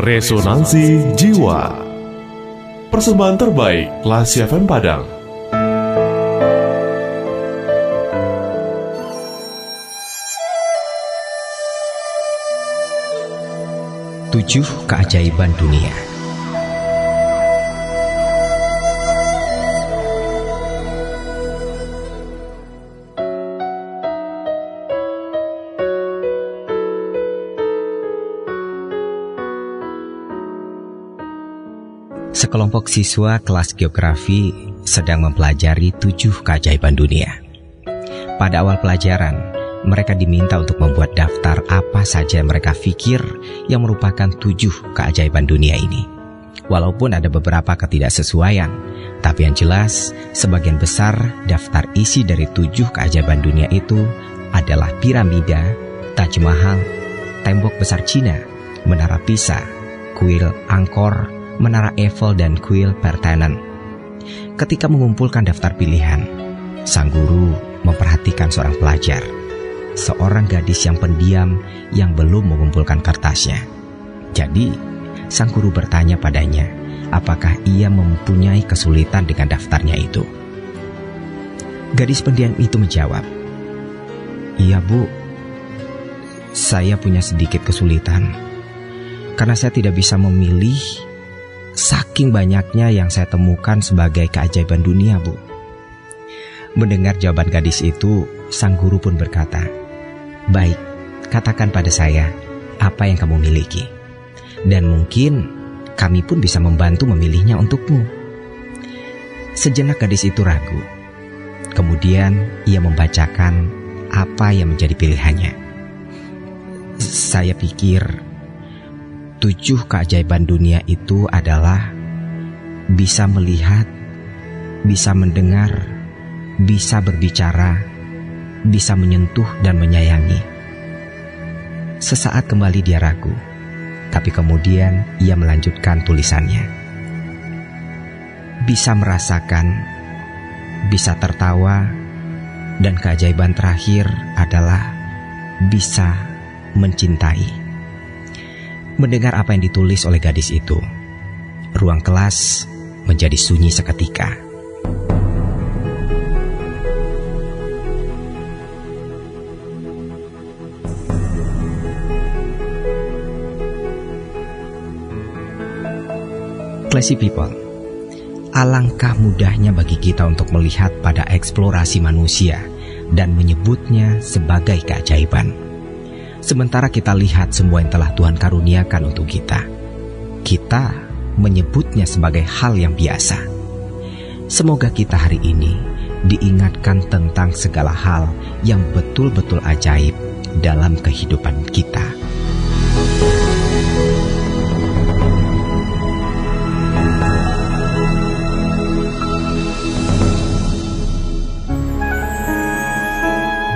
Resonansi Jiwa. Persembahan terbaik Lasi FM Padang. Tujuh keajaiban dunia Sekelompok siswa kelas geografi sedang mempelajari tujuh keajaiban dunia. Pada awal pelajaran, mereka diminta untuk membuat daftar apa saja mereka pikir yang merupakan tujuh keajaiban dunia ini. Walaupun ada beberapa ketidaksesuaian, tapi yang jelas sebagian besar daftar isi dari tujuh keajaiban dunia itu adalah piramida, Taj Mahal, tembok besar Cina, menara Pisa, kuil Angkor, Menara Eiffel dan kuil Parthenon. Ketika mengumpulkan daftar pilihan, sang guru memperhatikan seorang pelajar, seorang gadis yang pendiam yang belum mengumpulkan kertasnya. Jadi, sang guru bertanya padanya, apakah ia mempunyai kesulitan dengan daftarnya itu. Gadis pendiam itu menjawab, "Iya, Bu. Saya punya sedikit kesulitan karena saya tidak bisa memilih Saking banyaknya yang saya temukan sebagai keajaiban dunia, Bu. Mendengar jawaban gadis itu, sang guru pun berkata, "Baik, katakan pada saya apa yang kamu miliki, dan mungkin kami pun bisa membantu memilihnya untukmu." Sejenak gadis itu ragu. Kemudian ia membacakan apa yang menjadi pilihannya. Saya pikir tujuh keajaiban dunia itu adalah bisa melihat, bisa mendengar, bisa berbicara, bisa menyentuh dan menyayangi. Sesaat kembali dia ragu, tapi kemudian ia melanjutkan tulisannya. Bisa merasakan, bisa tertawa, dan keajaiban terakhir adalah bisa mencintai. Mendengar apa yang ditulis oleh gadis itu, ruang kelas menjadi sunyi seketika. Classy people, alangkah mudahnya bagi kita untuk melihat pada eksplorasi manusia dan menyebutnya sebagai keajaiban. Sementara kita lihat semua yang telah Tuhan karuniakan untuk kita, kita menyebutnya sebagai hal yang biasa. Semoga kita hari ini diingatkan tentang segala hal yang betul-betul ajaib dalam kehidupan kita.